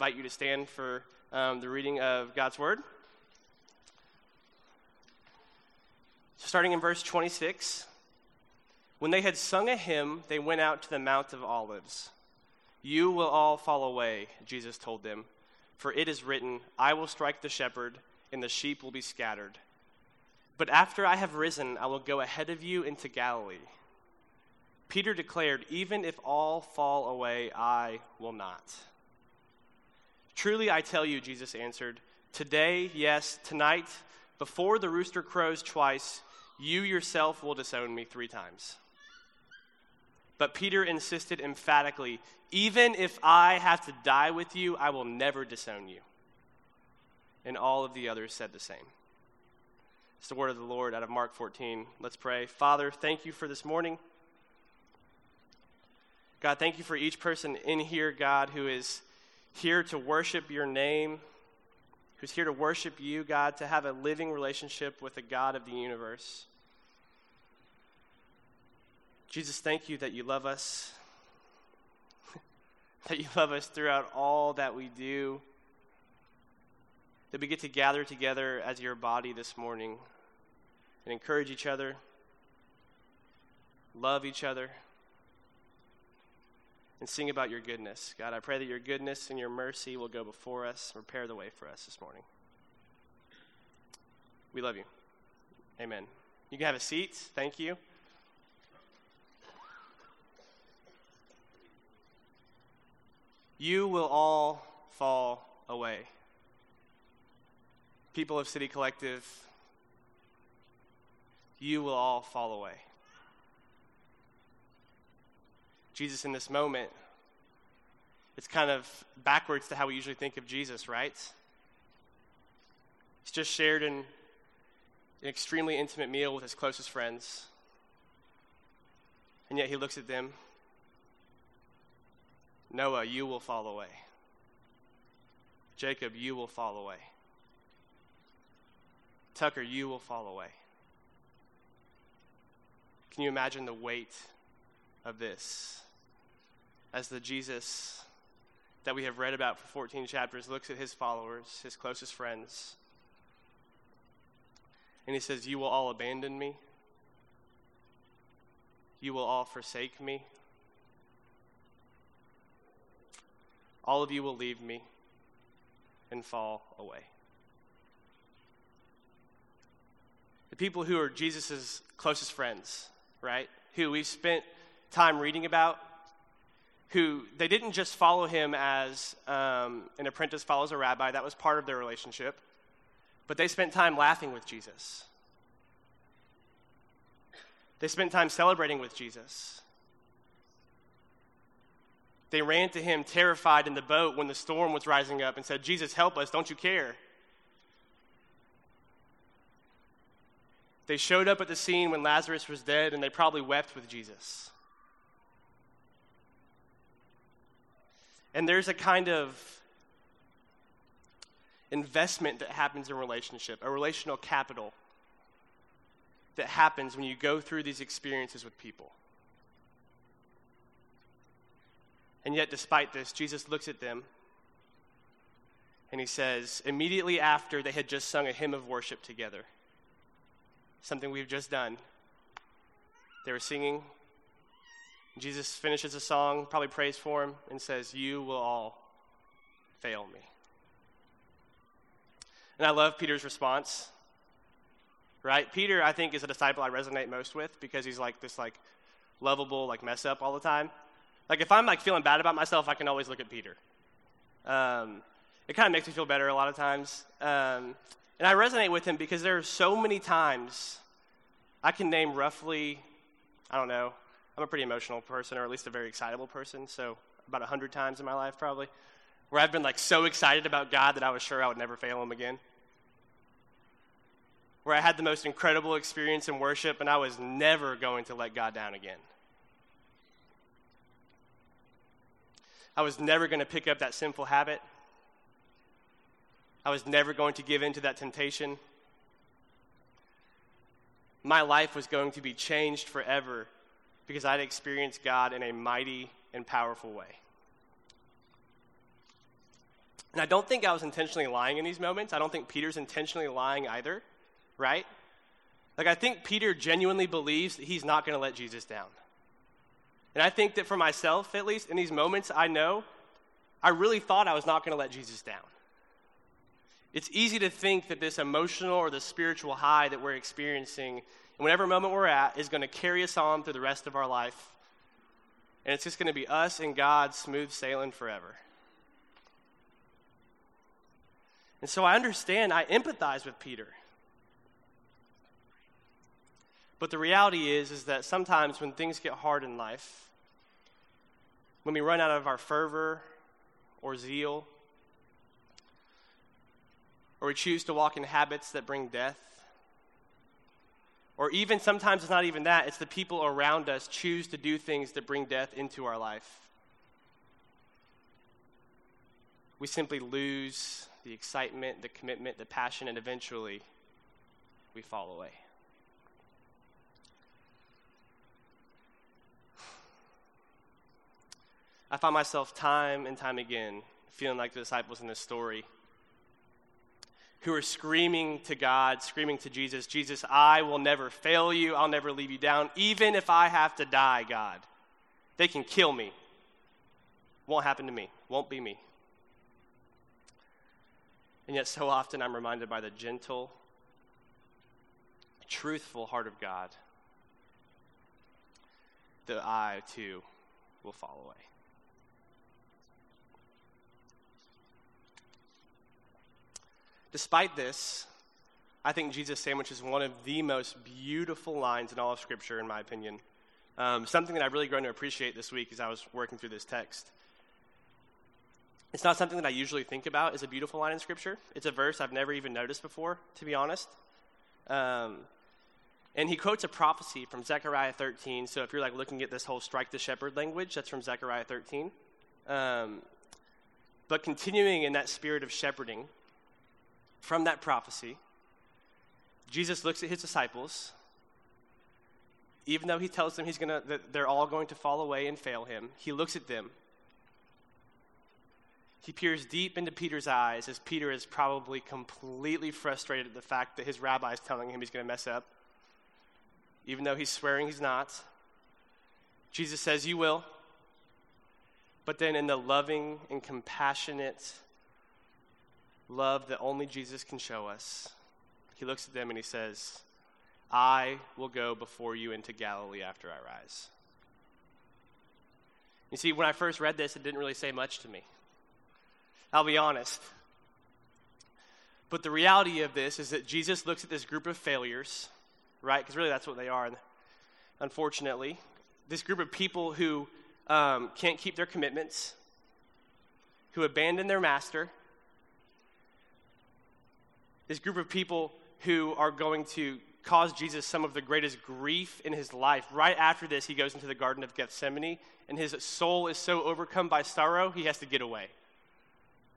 invite you to stand for um, the reading of God's Word. Starting in verse 26. When they had sung a hymn, they went out to the Mount of Olives. You will all fall away, Jesus told them, for it is written, I will strike the shepherd, and the sheep will be scattered. But after I have risen, I will go ahead of you into Galilee. Peter declared, Even if all fall away, I will not. Truly I tell you, Jesus answered, Today, yes, tonight, before the rooster crows twice, you yourself will disown me three times. But Peter insisted emphatically, Even if I have to die with you, I will never disown you. And all of the others said the same. It's the word of the Lord out of Mark 14. Let's pray. Father, thank you for this morning. God, thank you for each person in here, God, who is here to worship your name, who's here to worship you, God, to have a living relationship with the God of the universe. Jesus, thank you that you love us, that you love us throughout all that we do, that we get to gather together as your body this morning and encourage each other, love each other and sing about your goodness. God, I pray that your goodness and your mercy will go before us, prepare the way for us this morning. We love you. Amen. You can have a seat. Thank you. You will all fall away. People of City Collective, you will all fall away. Jesus in this moment, it's kind of backwards to how we usually think of Jesus, right? He's just shared an, an extremely intimate meal with his closest friends. And yet he looks at them Noah, you will fall away. Jacob, you will fall away. Tucker, you will fall away. Can you imagine the weight of this? As the Jesus that we have read about for 14 chapters looks at his followers, his closest friends, and he says, You will all abandon me. You will all forsake me. All of you will leave me and fall away. The people who are Jesus' closest friends, right? Who we've spent time reading about, who they didn't just follow him as um, an apprentice follows a rabbi, that was part of their relationship, but they spent time laughing with Jesus. They spent time celebrating with Jesus. They ran to him terrified in the boat when the storm was rising up and said, Jesus, help us, don't you care? They showed up at the scene when Lazarus was dead and they probably wept with Jesus. And there's a kind of investment that happens in relationship, a relational capital that happens when you go through these experiences with people. And yet, despite this, Jesus looks at them and he says, immediately after they had just sung a hymn of worship together, something we've just done, they were singing Jesus finishes the song, probably prays for him, and says, You will all fail me. And I love Peter's response. Right? Peter, I think, is a disciple I resonate most with because he's like this like lovable, like mess up all the time. Like if I'm like feeling bad about myself, I can always look at Peter. Um, it kind of makes me feel better a lot of times. Um, and I resonate with him because there are so many times I can name roughly, I don't know, I'm a pretty emotional person, or at least a very excitable person, so about 100 times in my life probably, where I've been like so excited about God that I was sure I would never fail him again. Where I had the most incredible experience in worship and I was never going to let God down again. I was never going to pick up that sinful habit. I was never going to give in to that temptation. My life was going to be changed forever because I'd experienced God in a mighty and powerful way. And I don't think I was intentionally lying in these moments. I don't think Peter's intentionally lying either, right? Like, I think Peter genuinely believes that he's not going to let Jesus down. And I think that for myself, at least, in these moments, I know I really thought I was not going to let Jesus down. It's easy to think that this emotional or the spiritual high that we're experiencing in whatever moment we're at is going to carry us on through the rest of our life. And it's just going to be us and God smooth sailing forever. And so I understand, I empathize with Peter. But the reality is is that sometimes when things get hard in life, when we run out of our fervor or zeal, or we choose to walk in habits that bring death, or even sometimes it's not even that, it's the people around us choose to do things that bring death into our life. We simply lose the excitement, the commitment, the passion, and eventually we fall away. I find myself time and time again feeling like the disciples in this story who are screaming to God, screaming to Jesus, Jesus, I will never fail you. I'll never leave you down, even if I have to die, God. They can kill me. Won't happen to me. Won't be me. And yet, so often I'm reminded by the gentle, truthful heart of God that I too will fall away. Despite this, I think Jesus' sandwich is one of the most beautiful lines in all of Scripture, in my opinion. Um, something that I've really grown to appreciate this week as I was working through this text. It's not something that I usually think about as a beautiful line in Scripture. It's a verse I've never even noticed before, to be honest. Um, and he quotes a prophecy from Zechariah 13. So if you're like looking at this whole strike the shepherd language, that's from Zechariah 13. Um, but continuing in that spirit of shepherding, from that prophecy, Jesus looks at his disciples. Even though he tells them he's gonna, that they're all going to fall away and fail him, he looks at them he peers deep into Peter's eyes as Peter is probably completely frustrated at the fact that his rabbi is telling him he's going to mess up, even though he's swearing he's not. Jesus says, You will. But then, in the loving and compassionate love that only Jesus can show us, he looks at them and he says, I will go before you into Galilee after I rise. You see, when I first read this, it didn't really say much to me. I'll be honest. But the reality of this is that Jesus looks at this group of failures, right? Because really that's what they are, unfortunately. This group of people who um, can't keep their commitments, who abandon their master. This group of people who are going to cause Jesus some of the greatest grief in his life. Right after this, he goes into the Garden of Gethsemane, and his soul is so overcome by sorrow, he has to get away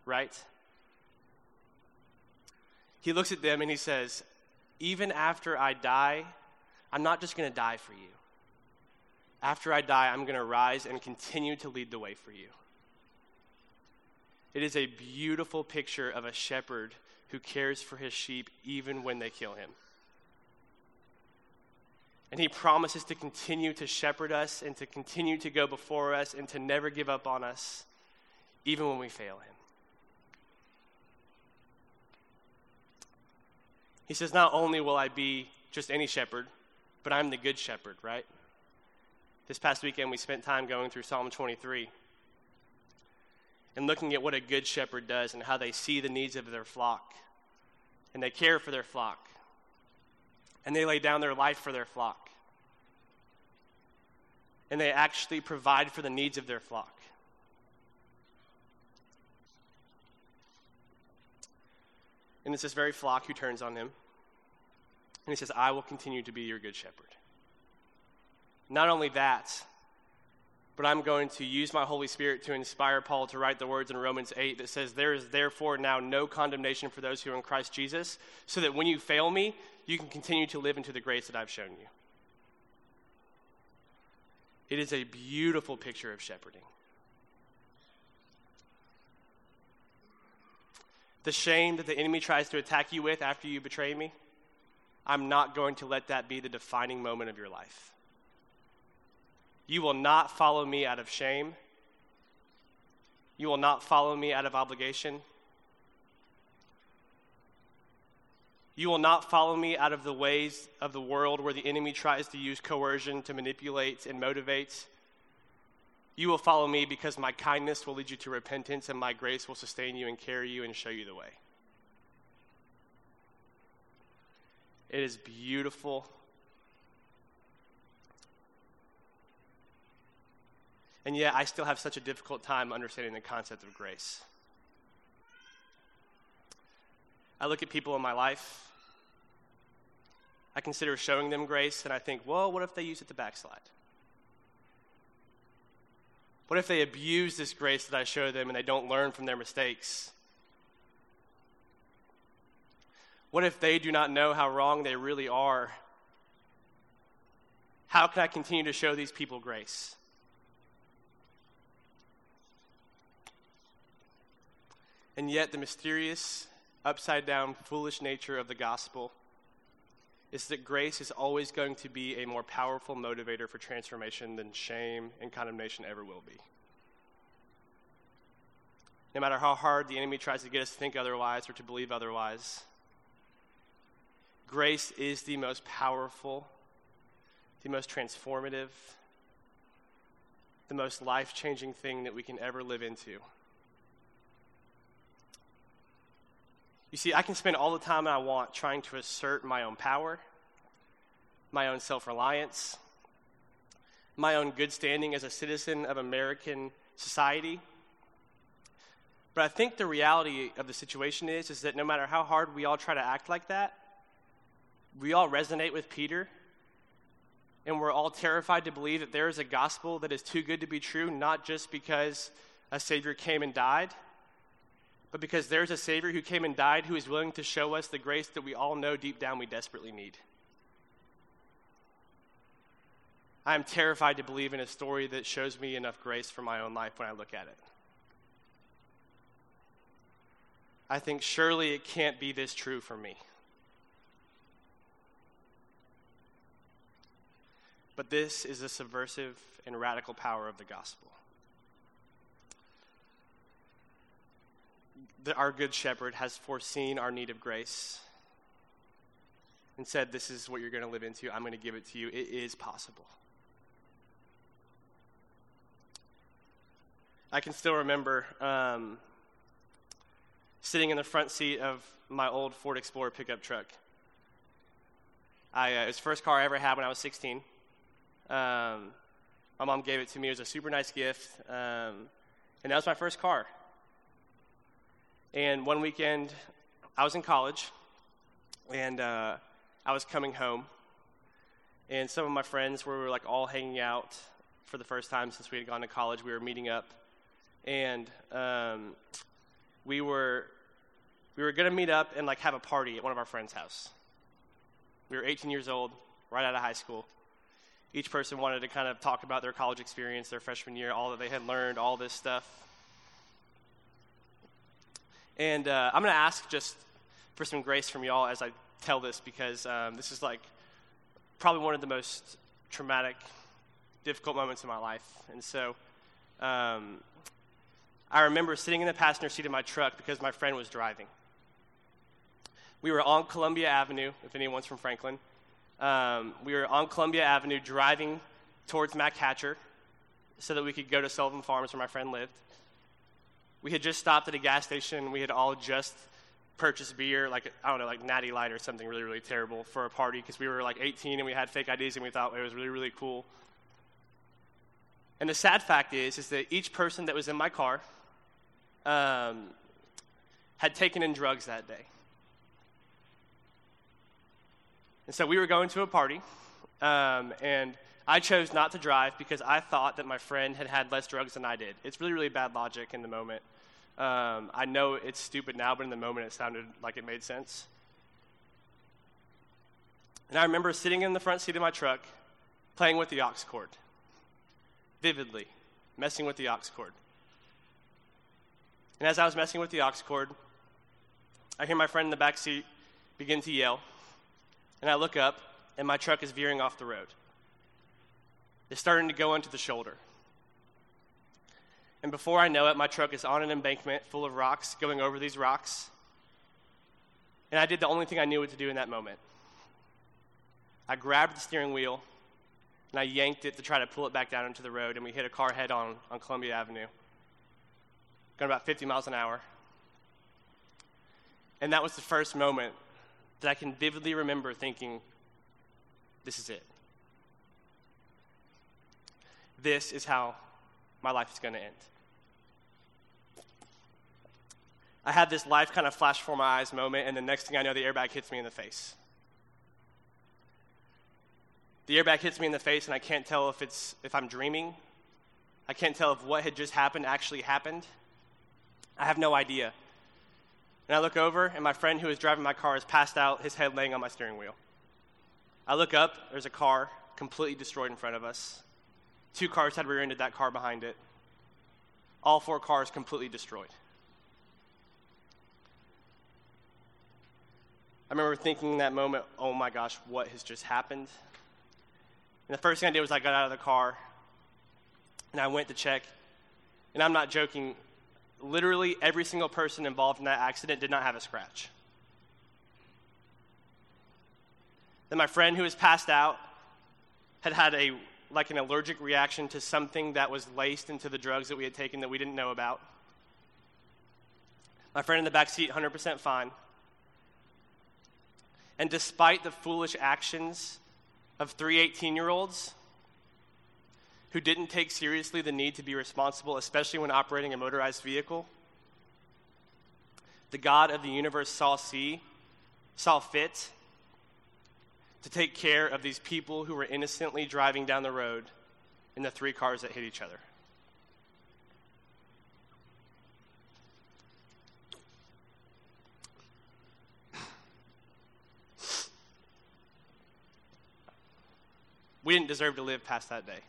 right? He looks at them and he says, Even after I die, I'm not just going to die for you. After I die, I'm going to rise and continue to lead the way for you. It is a beautiful picture of a shepherd who cares for his sheep even when they kill him. And he promises to continue to shepherd us and to continue to go before us and to never give up on us, even when we fail him. He says, Not only will I be just any shepherd, but I'm the good shepherd, right? This past weekend, we spent time going through Psalm 23 and looking at what a good shepherd does and how they see the needs of their flock and they care for their flock and they lay down their life for their flock and they actually provide for the needs of their flock. And it's this very flock who turns on him. And he says, I will continue to be your good shepherd. Not only that, but I'm going to use my Holy Spirit to inspire Paul to write the words in Romans 8 that says, There is therefore now no condemnation for those who are in Christ Jesus, so that when you fail me, you can continue to live into the grace that I've shown you. It is a beautiful picture of shepherding. the shame that the enemy tries to attack you with after you betray me, I'm not going to let that be the defining moment of your life. You will not follow me out of shame. You will not follow me out of obligation. You will not follow me out of the ways of the world where the enemy tries to use coercion to manipulate and motivate. You will follow me because my kindness will lead you to repentance and my grace will sustain you and carry you and show you the way. It is beautiful. And yet, I still have such a difficult time understanding the concept of grace. I look at people in my life, I consider showing them grace, and I think, well, what if they use it to backslide? What if they abuse this grace that I show them and they don't learn from their mistakes? What if they do not know how wrong they really are? How can I continue to show these people grace? And yet, the mysterious, upside down, foolish nature of the gospel is that grace is always going to be a more powerful motivator for transformation than shame and condemnation ever will be. No matter how hard the enemy tries to get us to think otherwise or to believe otherwise, grace is the most powerful, the most transformative, the most life changing thing that we can ever live into. You see, I can spend all the time I want trying to assert my own power, my own self reliance, my own good standing as a citizen of American society. But I think the reality of the situation is, is that no matter how hard we all try to act like that, we all resonate with Peter, and we're all terrified to believe that there is a gospel that is too good to be true, not just because a Savior came and died, but because there's a Savior who came and died who is willing to show us the grace that we all know deep down we desperately need. I am terrified to believe in a story that shows me enough grace for my own life when I look at it. I think surely it can't be this true for me. But this is the subversive and radical power of the gospel. That our good shepherd has foreseen our need of grace and said, This is what you're going to live into. I'm going to give it to you. It is possible. I can still remember um, sitting in the front seat of my old Ford Explorer pickup truck. I, uh, it was the first car I ever had when I was 16. Um, my mom gave it to me. It was a super nice gift. Um, and that was my first car. And one weekend, I was in college, and uh, I was coming home, and some of my friends were like all hanging out for the first time since we had gone to college. We were meeting up, and um, we were we were going to meet up and like have a party at one of our friends' house. We were 18 years old, right out of high school. Each person wanted to kind of talk about their college experience, their freshman year, all that they had learned, all this stuff. And uh, I'm going to ask just for some grace from y'all as I tell this because um, this is like probably one of the most traumatic, difficult moments in my life. And so um, I remember sitting in the passenger seat of my truck because my friend was driving. We were on Columbia Avenue, if anyone's from Franklin. Um, we were on Columbia Avenue driving towards Mack Hatcher so that we could go to Sullivan Farms where my friend lived. We had just stopped at a gas station. We had all just purchased beer, like, I don't know, like Natty Light or something really, really terrible for a party because we were like 18 and we had fake IDs and we thought it was really, really cool. And the sad fact is, is that each person that was in my car um, had taken in drugs that day. And so we were going to a party, um, and I chose not to drive because I thought that my friend had had less drugs than I did. It's really, really bad logic in the moment. Um, I know it's stupid now, but in the moment it sounded like it made sense. And I remember sitting in the front seat of my truck playing with the aux cord, vividly, messing with the aux cord. And as I was messing with the aux cord, I hear my friend in the back seat begin to yell, and I look up, and my truck is veering off the road. It's starting to go into the shoulder. And before I know it, my truck is on an embankment full of rocks, going over these rocks. And I did the only thing I knew what to do in that moment. I grabbed the steering wheel and I yanked it to try to pull it back down into the road, and we hit a car head on on Columbia Avenue, going about 50 miles an hour. And that was the first moment that I can vividly remember thinking, this is it. This is how my life is going to end. I had this life kind of flash before my eyes moment, and the next thing I know, the airbag hits me in the face. The airbag hits me in the face, and I can't tell if, it's, if I'm dreaming. I can't tell if what had just happened actually happened. I have no idea. And I look over, and my friend who is driving my car is passed out, his head laying on my steering wheel. I look up, there's a car completely destroyed in front of us. Two cars had rear ended that car behind it. All four cars completely destroyed. I remember thinking in that moment, oh my gosh, what has just happened? And the first thing I did was I got out of the car and I went to check. And I'm not joking, literally every single person involved in that accident did not have a scratch. Then my friend who was passed out had had a like an allergic reaction to something that was laced into the drugs that we had taken that we didn't know about. My friend in the back seat, 100% fine. And despite the foolish actions of three 18 year olds who didn't take seriously the need to be responsible, especially when operating a motorized vehicle, the God of the universe saw see, saw fit to take care of these people who were innocently driving down the road in the three cars that hit each other. We didn't deserve to live past that day.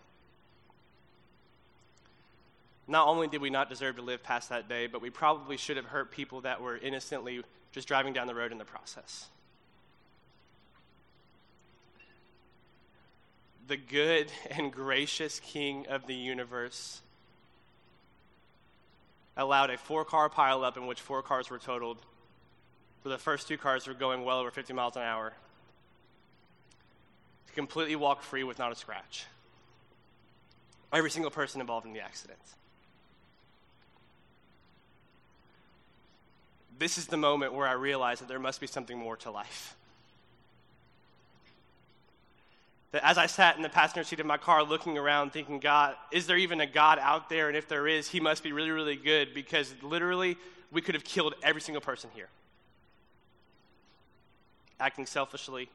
Not only did we not deserve to live past that day, but we probably should have hurt people that were innocently just driving down the road in the process. The good and gracious King of the universe allowed a four car pileup in which four cars were totaled, where the first two cars were going well over 50 miles an hour, completely walk free with not a scratch. Every single person involved in the accident. This is the moment where I realize that there must be something more to life. That as I sat in the passenger seat of my car looking around, thinking, God, is there even a God out there? And if there is, he must be really, really good because literally we could have killed every single person here. Acting selfishly,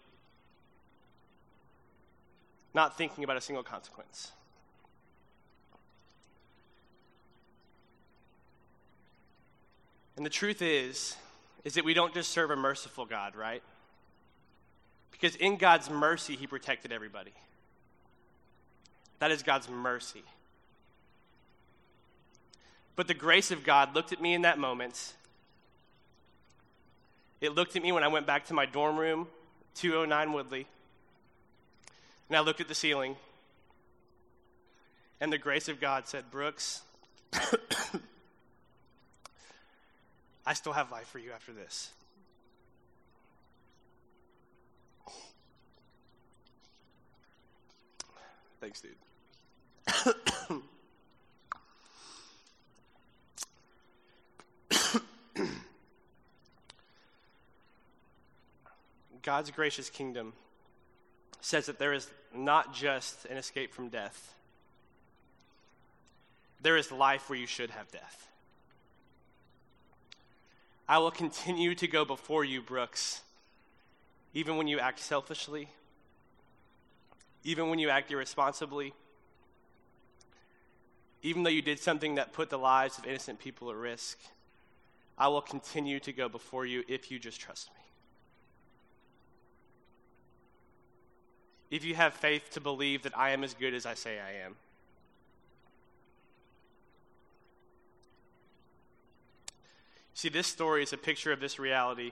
not thinking about a single consequence. And the truth is, is that we don't just serve a merciful God, right? Because in God's mercy, He protected everybody. That is God's mercy. But the grace of God looked at me in that moment. It looked at me when I went back to my dorm room, 209 Woodley. And I looked at the ceiling, and the grace of God said, Brooks, I still have life for you after this. Thanks, dude. God's gracious kingdom says that there is not just an escape from death, there is life where you should have death. I will continue to go before you, Brooks, even when you act selfishly, even when you act irresponsibly, even though you did something that put the lives of innocent people at risk. I will continue to go before you if you just trust me. If you have faith to believe that I am as good as I say I am. See, this story is a picture of this reality.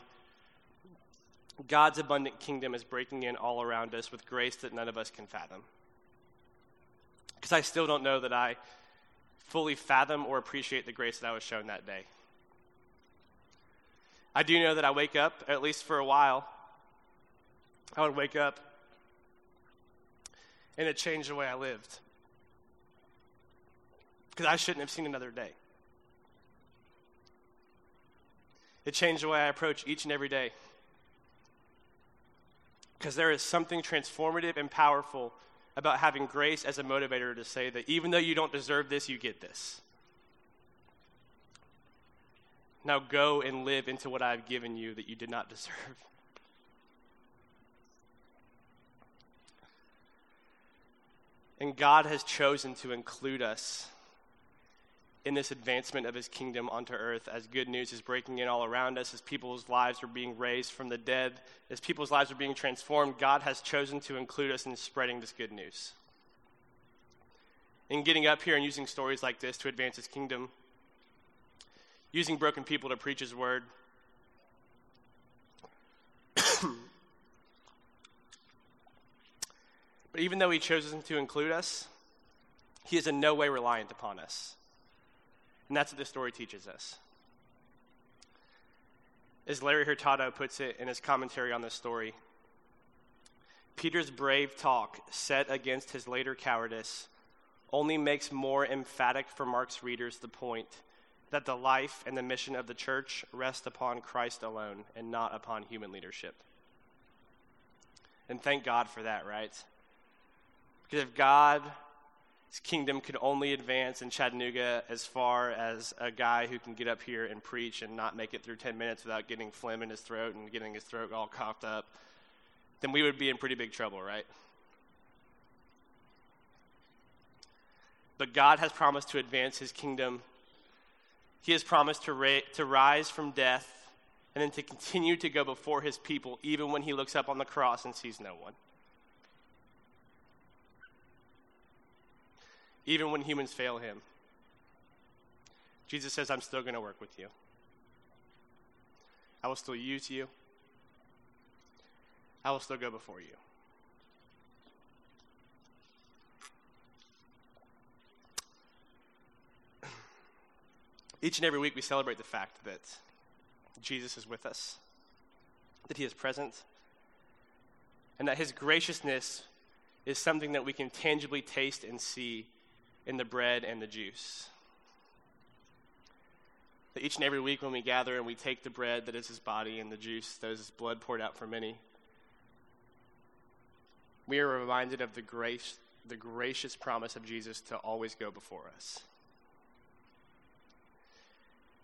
God's abundant kingdom is breaking in all around us with grace that none of us can fathom. Because I still don't know that I fully fathom or appreciate the grace that I was shown that day. I do know that I wake up, at least for a while, I would wake up and it changed the way I lived. Because I shouldn't have seen another day. It changed the way I approach each and every day. Because there is something transformative and powerful about having grace as a motivator to say that even though you don't deserve this, you get this. Now go and live into what I've given you that you did not deserve. And God has chosen to include us in this advancement of his kingdom onto earth as good news is breaking in all around us, as people's lives are being raised from the dead, as people's lives are being transformed. God has chosen to include us in spreading this good news. In getting up here and using stories like this to advance his kingdom, using broken people to preach his word. But even though he chose to include us, he is in no way reliant upon us. And that's what this story teaches us. As Larry Hurtado puts it in his commentary on this story, Peter's brave talk set against his later cowardice only makes more emphatic for Mark's readers the point that the life and the mission of the church rest upon Christ alone and not upon human leadership. And thank God for that, right? Because if God's kingdom could only advance in Chattanooga as far as a guy who can get up here and preach and not make it through 10 minutes without getting phlegm in his throat and getting his throat all coughed up, then we would be in pretty big trouble, right? But God has promised to advance his kingdom. He has promised to, ra- to rise from death and then to continue to go before his people, even when he looks up on the cross and sees no one. Even when humans fail him. Jesus says, I'm still going to work with you. I will still use you. I will still go before you. Each and every week, we celebrate the fact that Jesus is with us, that he is present, and that his graciousness is something that we can tangibly taste and see in the bread and the juice. That each and every week when we gather and we take the bread that is his body and the juice that is his blood poured out for many, we are reminded of the grace, the gracious promise of Jesus to always go before us.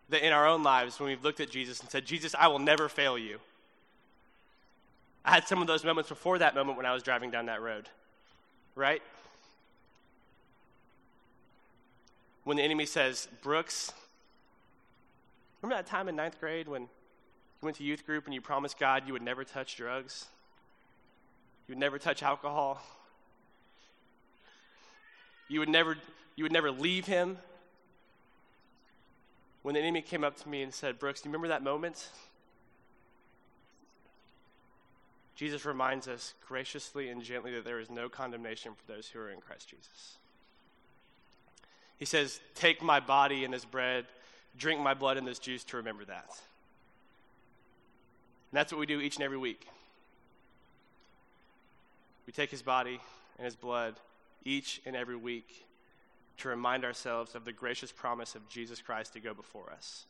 That in our own lives, when we've looked at Jesus and said, Jesus, I will never fail you. I had some of those moments before that moment when I was driving down that road, right? When the enemy says, Brooks, remember that time in ninth grade when you went to youth group and you promised God you would never touch drugs? You would never touch alcohol? You would never, you would never leave him? When the enemy came up to me and said, Brooks, do you remember that moment? Jesus reminds us graciously and gently that there is no condemnation for those who are in Christ Jesus. He says, Take my body and this bread, drink my blood and this juice to remember that. And that's what we do each and every week. We take his body and his blood each and every week to remind ourselves of the gracious promise of Jesus Christ to go before us.